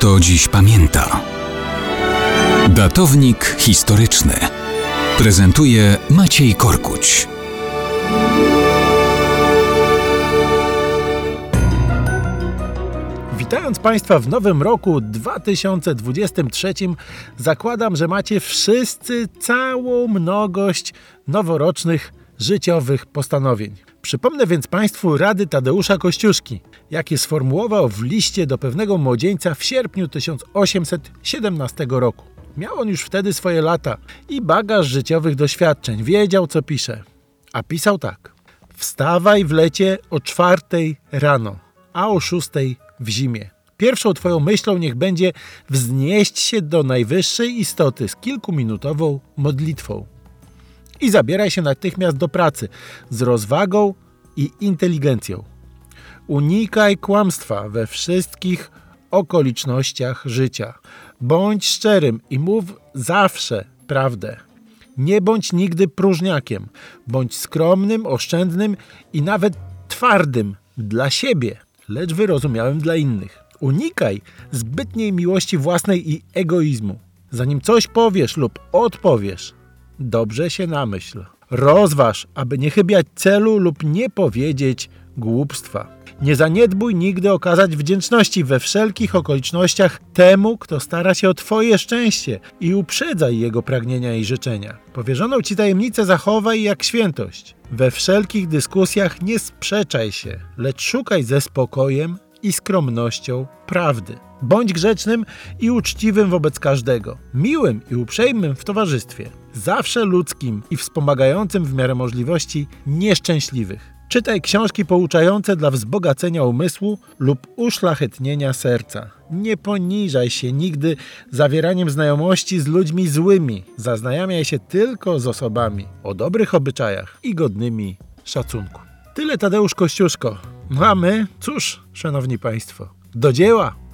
kto dziś pamięta. Datownik historyczny prezentuje Maciej Korkuć. Witając Państwa w nowym roku 2023, zakładam, że macie wszyscy całą mnogość noworocznych życiowych postanowień. Przypomnę więc Państwu rady Tadeusza Kościuszki, jakie sformułował w liście do pewnego młodzieńca w sierpniu 1817 roku. Miał on już wtedy swoje lata i bagaż życiowych doświadczeń, wiedział co pisze. A pisał tak. Wstawaj w lecie o czwartej rano, a o szóstej w zimie. Pierwszą Twoją myślą niech będzie wznieść się do najwyższej istoty z kilkuminutową modlitwą i zabieraj się natychmiast do pracy z rozwagą i inteligencją. Unikaj kłamstwa we wszystkich okolicznościach życia. Bądź szczerym i mów zawsze prawdę. Nie bądź nigdy próżniakiem. Bądź skromnym, oszczędnym i nawet twardym dla siebie, lecz wyrozumiałym dla innych. Unikaj zbytniej miłości własnej i egoizmu. Zanim coś powiesz lub odpowiesz, dobrze się namyśl. Rozważ, aby nie chybiać celu lub nie powiedzieć głupstwa. Nie zaniedbuj nigdy okazać wdzięczności we wszelkich okolicznościach temu, kto stara się o Twoje szczęście i uprzedzaj jego pragnienia i życzenia. Powierzoną Ci tajemnicę zachowaj jak świętość. We wszelkich dyskusjach nie sprzeczaj się, lecz szukaj ze spokojem i skromnością prawdy. Bądź grzecznym i uczciwym wobec każdego, miłym i uprzejmym w towarzystwie, zawsze ludzkim i wspomagającym w miarę możliwości nieszczęśliwych. Czytaj książki pouczające dla wzbogacenia umysłu lub uszlachetnienia serca. Nie poniżaj się nigdy zawieraniem znajomości z ludźmi złymi. Zaznajamiaj się tylko z osobami o dobrych obyczajach i godnymi szacunku. Tyle Tadeusz Kościuszko. No a my, cóż, szanowni państwo, do dzieła!